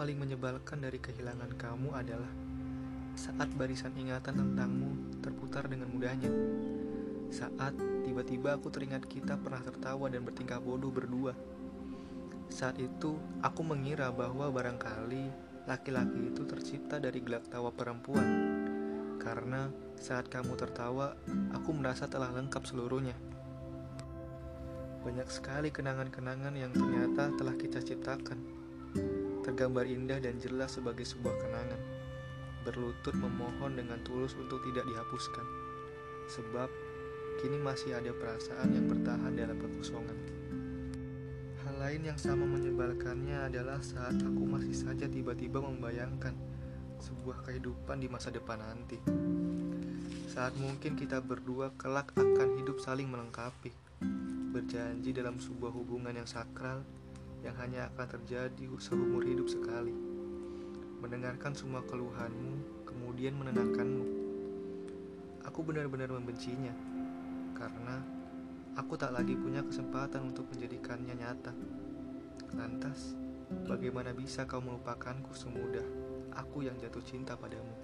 paling menyebalkan dari kehilangan kamu adalah saat barisan ingatan tentangmu terputar dengan mudahnya. Saat tiba-tiba aku teringat kita pernah tertawa dan bertingkah bodoh berdua. Saat itu, aku mengira bahwa barangkali laki-laki itu tercipta dari gelak tawa perempuan. Karena saat kamu tertawa, aku merasa telah lengkap seluruhnya. Banyak sekali kenangan-kenangan yang ternyata telah kita ciptakan. Tergambar indah dan jelas sebagai sebuah kenangan. Berlutut memohon dengan tulus untuk tidak dihapuskan. Sebab kini masih ada perasaan yang bertahan dalam kekosongan. Hal lain yang sama menyebalkannya adalah saat aku masih saja tiba-tiba membayangkan sebuah kehidupan di masa depan nanti. Saat mungkin kita berdua kelak akan hidup saling melengkapi Berjanji dalam sebuah hubungan yang sakral Yang hanya akan terjadi seumur hidup sekali. Mendengarkan semua keluhanmu Kemudian menenangkanmu. Aku benar-benar membencinya Karena Aku tak lagi punya kesempatan untuk menjadikannya nyata. Lantas Bagaimana bisa kau melupakanku semudah Aku yang jatuh cinta padamu